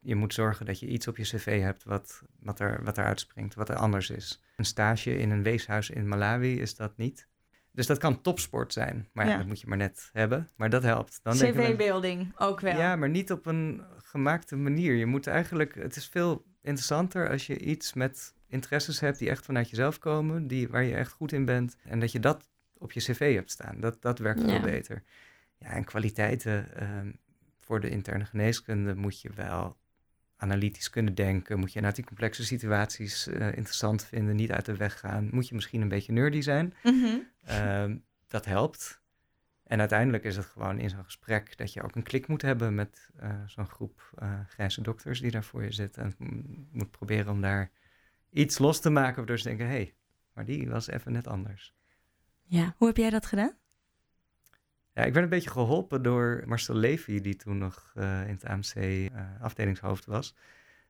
D: Je moet zorgen dat je iets op je cv hebt wat, wat, er, wat er uitspringt, wat er anders is. Een stage in een weeshuis in Malawi is dat niet. Dus dat kan topsport zijn. Maar ja, ja. dat moet je maar net hebben. Maar dat helpt.
C: CV-building ook wel.
D: Ja, maar niet op een gemaakte manier. Je moet eigenlijk... Het is veel interessanter als je iets met interesses hebt die echt vanuit jezelf komen. Die, waar je echt goed in bent. En dat je dat op je cv hebt staan. Dat, dat werkt ja. veel beter. Ja, en kwaliteiten... Uh, voor de interne geneeskunde moet je wel analytisch kunnen denken. Moet je naar die complexe situaties uh, interessant vinden, niet uit de weg gaan. Moet je misschien een beetje nerdy zijn.
C: Mhm.
D: Mm -hmm. uh, dat helpt. En uiteindelijk is het gewoon in zo'n gesprek dat je ook een klik moet hebben met uh, zo'n groep uh, grijze dokters die daar voor je zit. En moet proberen om daar iets los te maken waardoor ze denken, hé, hey, maar die was even net anders.
C: Ja, hoe heb jij dat gedaan?
D: Ja, ik werd een beetje geholpen door Marcel Levy, die toen nog uh, in het AMC afdelingshoofd was.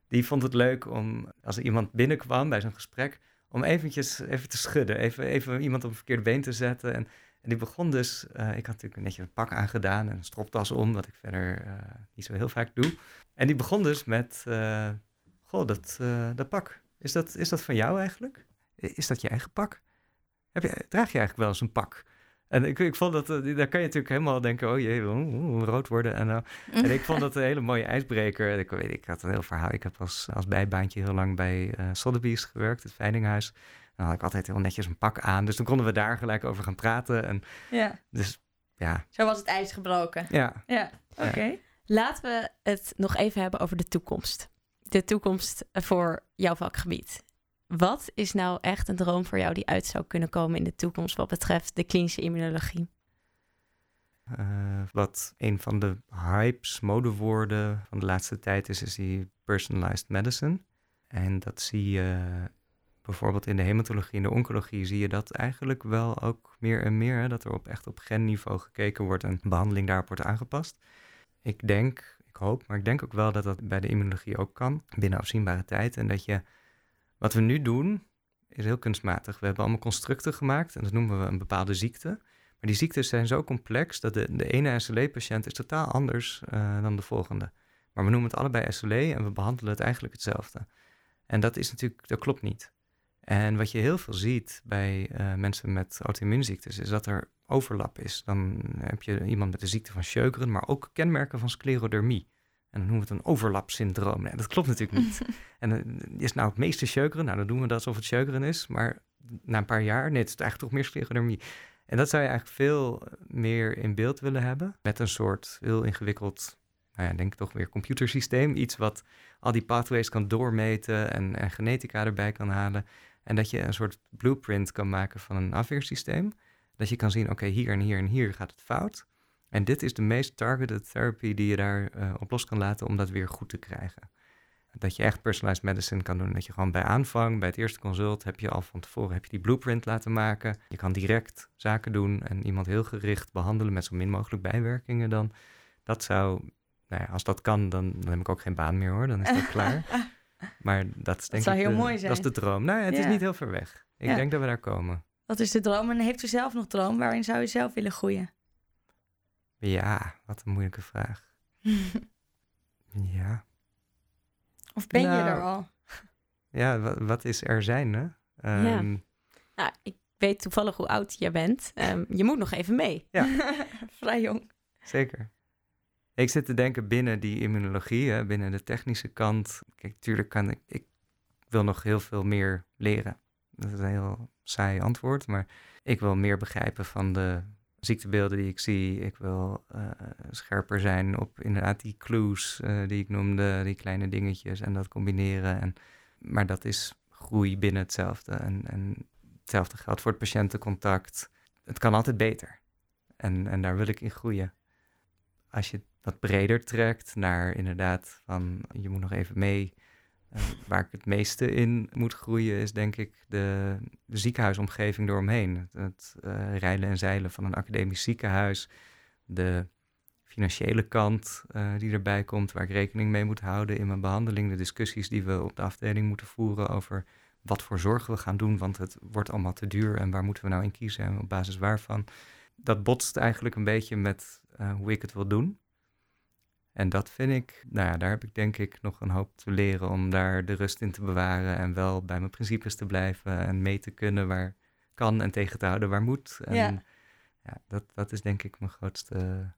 D: Die vond het leuk om, als er iemand binnenkwam bij zo'n gesprek, om eventjes even te schudden. Even, even iemand op een verkeerde been te zetten. En, en die begon dus, uh, ik had natuurlijk netjes een pak aangedaan en een stropdas om, wat ik verder niet zo heel vaak doe. En die begon dus met, goh, dat, dat pak, is dat, is dat van jou eigenlijk? Is dat je eigen pak? Heb je, draag je eigenlijk wel eens een pak? En ik, ik vond dat, uh, daar kan je natuurlijk helemaal denken, oh jee, oh, rood worden. En, uh, en ik vond dat een hele mooie ijsbreker. Ik, weet, ik had een heel verhaal. Ik heb als, als bijbaantje heel lang bij uh, Sotheby's gewerkt, het Veilinghuis. Dan had ik altijd heel netjes een pak aan. Dus dan konden we daar gelijk over gaan praten. En,
C: ja.
D: Dus ja.
C: Zo was het ijs gebroken.
D: Ja.
C: Ja, oké. Okay.
B: Ja. Laten we het nog even hebben over de toekomst. De toekomst voor jouw vakgebied. Wat is nou echt een droom voor jou die uit zou kunnen komen in de toekomst wat betreft de klinische immunologie?
D: Uh, wat een van de hypes, modewoorden van de laatste tijd is, is die personalized medicine. En dat zie je bijvoorbeeld in de hematologie en de oncologie, zie je dat eigenlijk wel ook meer en meer. Dat er op, echt op genniveau gekeken wordt en behandeling daarop wordt aangepast. Ik denk, ik hoop, maar ik denk ook wel dat dat bij de immunologie ook kan, binnen afzienbare tijd. En dat je, wat we nu doen, is heel kunstmatig. We hebben allemaal constructen gemaakt en dat noemen we een bepaalde ziekte. Maar die ziektes zijn zo complex dat de, de ene SLE-patiënt is totaal anders uh, dan de volgende. Maar we noemen het allebei SLE en we behandelen het eigenlijk hetzelfde. En dat is natuurlijk, dat klopt niet. En wat je heel veel ziet bij uh, mensen met auto-immuunziektes, is dat er overlap is. Dan heb je iemand met de ziekte van Sjögren, maar ook kenmerken van sclerodermie. En dan noemen we het een overlapsyndroom. Nee, dat klopt natuurlijk niet. en uh, is nou het meeste Sjögren? Nou, dan doen we dat alsof het Sjögren is. Maar na een paar jaar, nee, het is eigenlijk toch meer sclerodermie. En dat zou je eigenlijk veel meer in beeld willen hebben. Met een soort heel ingewikkeld, nou ja, denk ik toch weer computersysteem. Iets wat al die pathways kan doormeten en, en genetica erbij kan halen. En dat je een soort blueprint kan maken van een afweersysteem. Dat je kan zien, oké, hier en hier en hier gaat het fout. En dit is de meest targeted therapy die je daar uh, op los kan laten om dat weer goed te krijgen. Dat je echt personalized medicine kan doen. Dat je gewoon bij aanvang, bij het eerste consult, heb je al van tevoren heb je die blueprint laten maken. Je kan direct zaken doen en iemand heel gericht behandelen met zo min mogelijk bijwerkingen dan. Dat zou, nou ja, als dat kan, dan, dan heb ik ook geen baan meer hoor. Dan is dat klaar. Maar dat is denk
C: dat zou
D: ik
C: heel
D: de,
C: mooi zijn.
D: dat is de droom. Nou ja, het
C: Ja.
D: is niet heel ver weg. Ik
C: Ja.
D: denk dat we daar komen.
C: Dat is de droom. En heeft u zelf nog droom? Waarin zou u zelf willen groeien?
D: Ja, wat een moeilijke vraag. Ja,
C: Of ben je
D: Nou,
C: er al?
D: ja wat, wat is er zijn, hè? Ehm,
B: Nou, ik weet toevallig hoe oud jij bent. Ehm, je moet nog even mee.
C: Vrij jong.
D: Zeker. Ik zit te denken binnen die immunologie, hè, binnen de technische kant. Kijk, natuurlijk kan ik, ik wil nog heel veel meer leren. Dat is een heel saai antwoord, maar ik wil meer begrijpen van de ziektebeelden die ik zie. Ik wil eh, scherper zijn op inderdaad die clues eh, die ik noemde, die kleine dingetjes en dat combineren. En, maar dat is groei binnen hetzelfde. En, en hetzelfde geldt voor het patiëntencontact. Het kan altijd beter. En, en daar wil ik in groeien als je wat breder trekt naar inderdaad van je moet nog even mee. eh, waar ik het meeste in moet groeien is denk ik de, de ziekenhuisomgeving eromheen. Het, het eh, rijlen en zeilen van een academisch ziekenhuis. De financiële kant eh, die erbij komt, waar ik rekening mee moet houden in mijn behandeling. De discussies die we op de afdeling moeten voeren over wat voor zorg we gaan doen, want het wordt allemaal te duur en waar moeten we nou in kiezen en op basis waarvan. Dat botst eigenlijk een beetje met hoe ik het wil doen. En dat vind ik, nou ja, daar heb ik denk ik nog een hoop te leren om daar de rust in te bewaren en wel bij mijn principes te blijven en mee te kunnen waar kan en tegen te houden waar moet. En
C: Ja.
D: ja, dat, dat is denk ik mijn grootste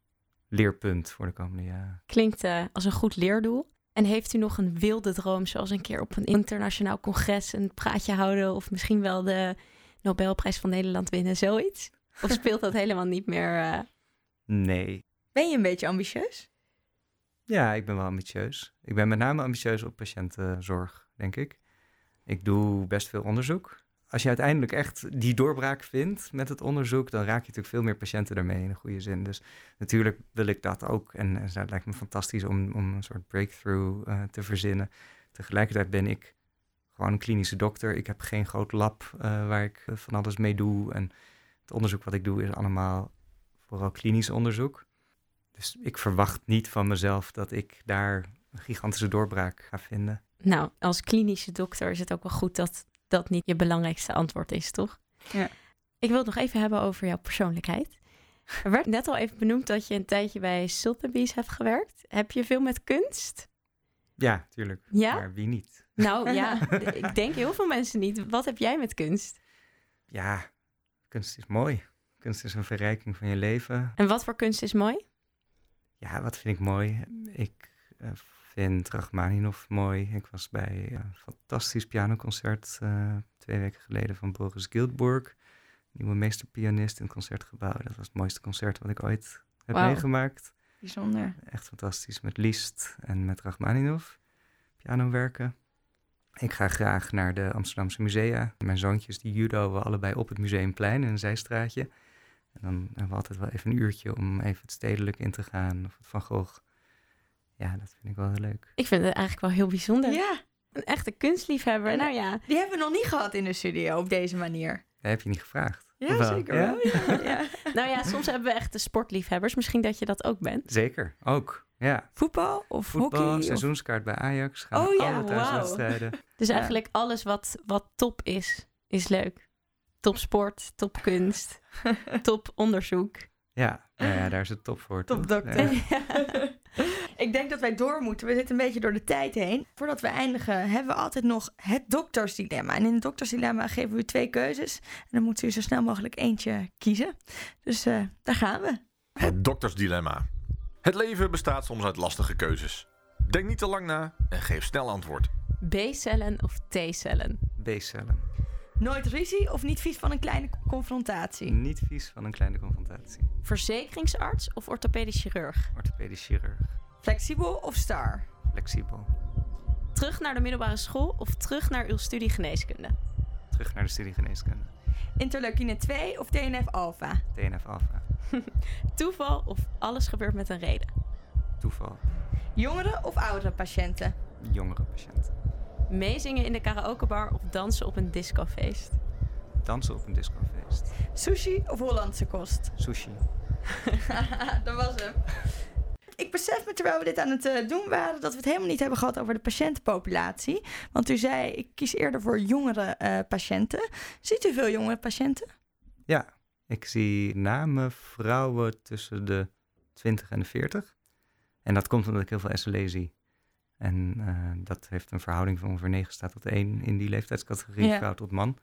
D: leerpunt voor de komende jaren.
B: Klinkt eh, als een goed leerdoel. En heeft u nog een wilde droom, zoals een keer op een internationaal congres een praatje houden of misschien wel de Nobelprijs van Nederland winnen, zoiets? Of speelt dat helemaal niet meer? eh,
D: Nee,
C: Ben je een beetje ambitieus?
D: Ja, ik ben wel ambitieus. Ik ben met name ambitieus op patiëntenzorg, denk ik. Ik doe best veel onderzoek. Als je uiteindelijk echt die doorbraak vindt met het onderzoek, dan raak je natuurlijk veel meer patiënten daarmee in een goede zin. Dus natuurlijk wil ik dat ook. En, het lijkt me fantastisch om, om een soort breakthrough eh, te verzinnen. Tegelijkertijd ben ik gewoon een klinische dokter. Ik heb geen groot lab eh, waar ik eh, van alles mee doe. En het onderzoek wat ik doe is allemaal vooral klinisch onderzoek. Dus ik verwacht niet van mezelf dat ik daar een gigantische doorbraak ga vinden.
B: Nou, als klinische dokter is het ook wel goed dat dat niet je belangrijkste antwoord is, toch?
C: Ja.
B: Ik wil het nog even hebben over jouw persoonlijkheid. Er werd net al even benoemd dat je een tijdje bij Sotheby's hebt gewerkt. Heb je veel met kunst?
D: Ja, tuurlijk.
B: Ja?
D: Maar wie niet?
B: Nou ja, ik denk heel veel mensen niet. Wat heb jij met kunst?
D: Ja, kunst is mooi. Kunst is een verrijking van je leven.
B: En wat voor kunst is mooi?
D: Ja, wat vind ik mooi? Ik eh, vind Rachmaninoff mooi. Ik was bij een fantastisch pianoconcert eh, twee weken geleden van Boris Giltburg. Nieuwe meesterpianist in het concertgebouw. Dat was het mooiste concert wat ik ooit heb meegemaakt.
C: Bijzonder.
D: Echt fantastisch. Met Liszt en met Rachmaninoff. Piano werken. Ik ga graag naar de Amsterdamse musea. Mijn zoontjes die judo allebei op het Museumplein in een zijstraatje. En dan hebben we altijd wel even een uurtje om even het stedelijk in te gaan. Of het Van Gogh. Ja, dat vind ik wel heel leuk.
B: Ik vind het eigenlijk wel heel bijzonder.
C: Ja,
B: Een echte kunstliefhebber.
C: En-
B: Nou ja,
C: die hebben we nog niet gehad in de studio op deze manier.
D: Dat heb je niet gevraagd.
C: Ja,
D: wel?
C: zeker
D: Ja?
C: wel. Ja, ja.
B: nou ja, soms hebben we echte sportliefhebbers. Misschien dat je dat ook bent.
D: Zeker, ook. Ja,
C: Voetbal of
D: voetbal,
C: hockey? Of...
D: seizoenskaart bij Ajax. Gaan
C: Oh
D: naar
C: ja,
D: alle
C: wauw.
D: thuiswedstrijden.
B: Dus
C: Ja.
B: eigenlijk alles wat, wat top is, is leuk. Top sport, top kunst, top onderzoek.
D: Ja, ja, ja, daar is het top voor. toch?
C: Topdokter.
D: Ja.
C: Ik denk dat wij door moeten. We zitten een beetje door de tijd heen. Voordat we eindigen, hebben we altijd nog het doktersdilemma. En in het doktersdilemma geven we u twee keuzes. En dan moet u zo snel mogelijk eentje kiezen. Dus eh, daar gaan we.
E: Het doktersdilemma. Het leven bestaat soms uit lastige keuzes. Denk niet te lang na en geef snel antwoord.
B: B-cellen of T-cellen?
D: B-cellen.
C: Nooit ruzie of niet vies van een kleine confrontatie?
D: Niet vies van een kleine confrontatie.
B: Verzekeringsarts of orthopedisch chirurg?
D: Orthopedisch chirurg.
C: Flexibel of star?
D: Flexibel.
B: Terug naar de middelbare school of terug naar uw studie geneeskunde?
D: Terug naar de studie geneeskunde.
C: Interleukine 2 of TNF-alpha?
D: TNF-alpha.
B: Toeval of alles gebeurt met een reden?
D: Toeval.
C: Jongere of oudere patiënten?
D: Jongere patiënt.
B: Meezingen in de karaokebar of dansen op een discofeest?
D: Dansen op een discofeest.
C: Sushi of Hollandse kost?
D: Sushi.
C: dat was hem. Ik besef me terwijl we dit aan het eh, doen waren dat we het helemaal niet hebben gehad over de patiëntenpopulatie. Want u zei, ik kies eerder voor jongere eh, patiënten. Ziet u veel jongere patiënten?
D: Ja, ik zie name vrouwen tussen de 20 en de 40. En dat komt omdat ik heel veel SLE zie. En eh, dat heeft een verhouding van ongeveer 9 staat tot 1 in die leeftijdscategorie,
C: Ja.
D: vrouw tot man.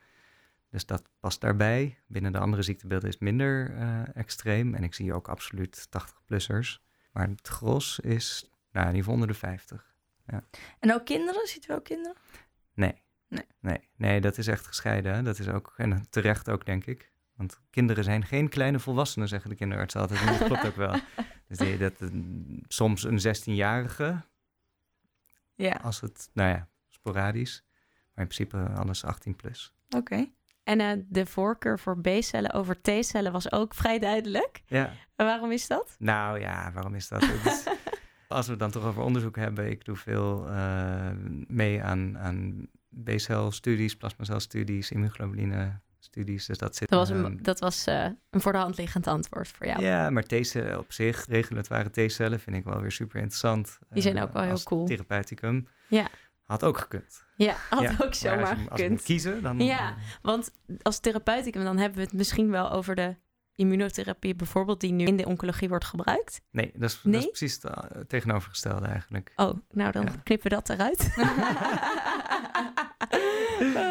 D: Dus dat past daarbij. Binnen de andere ziektebeelden is het minder eh, extreem. En ik zie ook absoluut 80-plussers. Maar het gros is, nou, in ieder geval onder de 50.
C: En ook kinderen? Ziet u ook kinderen?
D: Nee.
C: Nee.
D: Nee, nee dat is echt gescheiden. hè. Dat is ook, en terecht ook, denk ik. Want kinderen zijn geen kleine volwassenen, zeggen de kinderartsen altijd. En dat klopt ook wel. Dus die, dat, soms een 16-jarige,
C: Ja,
D: als het, nou ja, sporadisch. Maar in principe alles 18 plus.
C: oké.
B: En eh, de voorkeur voor B-cellen over T-cellen was ook vrij duidelijk.
D: Ja,
B: En waarom is dat?
D: nou ja, waarom is dat? Is- als we het dan toch over onderzoek hebben, ik doe veel eh, mee aan, aan B-celstudies, plasmacelstudies, immunoglobuline-studies. Dus dat zit
B: Dat was, een, dat was eh, een voor de hand liggend antwoord voor jou.
D: Ja, maar T-cellen op zich, regulatoire T-cellen, vind ik wel weer super interessant.
B: Die zijn
D: Eh,
B: ook wel heel cool.
D: Therapeuticum.
B: Ja.
D: Had ook gekund.
B: Ja, had
D: Ja,
B: ook
D: als
B: zomaar
D: Als moet
B: gekund.
D: kiezen, dan...
B: Ja. Want als therapeuticum, dan hebben we het misschien wel over de immunotherapie bijvoorbeeld, die nu in de oncologie wordt gebruikt.
D: Nee, dat is, dat is precies het eh, tegenovergestelde eigenlijk.
B: Oh, nou dan
D: Ja.
B: knippen we dat eruit.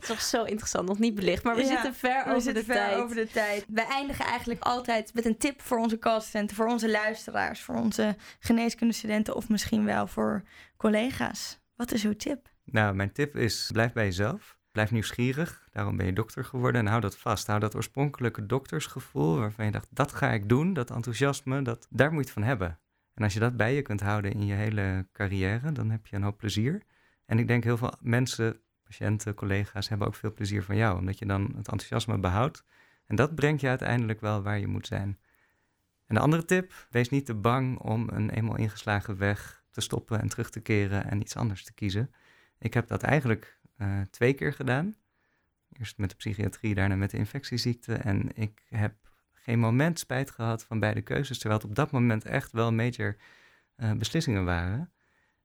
B: Het is toch zo interessant, nog niet belicht, maar we
C: Ja,
B: zitten ver
C: We
B: over
C: zitten
B: de
C: ver
B: tijd.
C: over de tijd. We eindigen eigenlijk altijd met een tip voor onze callstudenten, voor onze luisteraars, voor onze geneeskundestudenten of misschien wel voor collega's. Wat is uw tip?
D: Nou, mijn tip is, blijf bij jezelf. Blijf nieuwsgierig. Daarom ben je dokter geworden. En hou dat vast. Hou dat oorspronkelijke doktersgevoel waarvan je dacht, dat ga ik doen. Dat enthousiasme, dat, daar moet je het van hebben. En als je dat bij je kunt houden in je hele carrière, dan heb je een hoop plezier. En ik denk heel veel mensen, patiënten, collega's hebben ook veel plezier van jou. Omdat je dan het enthousiasme behoudt. En dat brengt je uiteindelijk wel waar je moet zijn. En de andere tip, wees niet te bang om een eenmaal ingeslagen weg te stoppen en terug te keren en iets anders te kiezen. Ik heb dat eigenlijk eh, twee keer gedaan. Eerst met de psychiatrie, daarna met de infectieziekte. En ik heb geen moment spijt gehad van beide keuzes, terwijl het op dat moment echt wel major eh, beslissingen waren.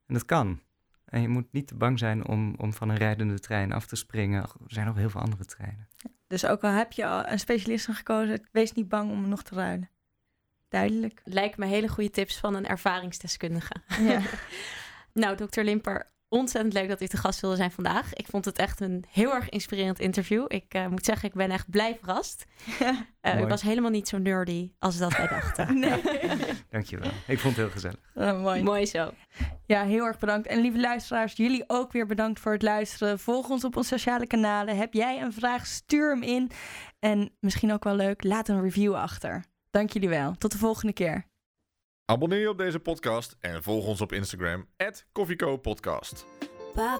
D: En dat kan. En je moet niet te bang zijn om, om van een rijdende trein af te springen. Er zijn nog heel veel andere treinen.
C: Dus ook al heb je al een specialist gekozen, wees niet bang om nog te ruilen. Duidelijk.
B: Lijkt me hele goede tips van een ervaringsdeskundige.
C: Ja.
B: Nou, dokter Limper, ontzettend leuk dat u te gast wilde zijn vandaag. Ik vond het echt een heel erg inspirerend interview. Ik eh, moet zeggen, ik ben echt blij verrast. Eh, u
D: Mooi.
B: was helemaal niet zo nerdy als dat wij dachten.
C: nee.
D: Dankjewel. Ik vond het heel gezellig.
C: Mooi.
B: Mooi zo.
C: Ja, heel erg bedankt. En lieve luisteraars, jullie ook weer bedankt voor het luisteren. Volg ons op onze sociale kanalen. Heb jij een vraag, stuur hem in. En misschien ook wel leuk, laat een review achter. Dank jullie wel. Tot de volgende keer.
E: Abonneer je op deze podcast en volg ons op Instagram, @koffiekopodcast.
A: Pa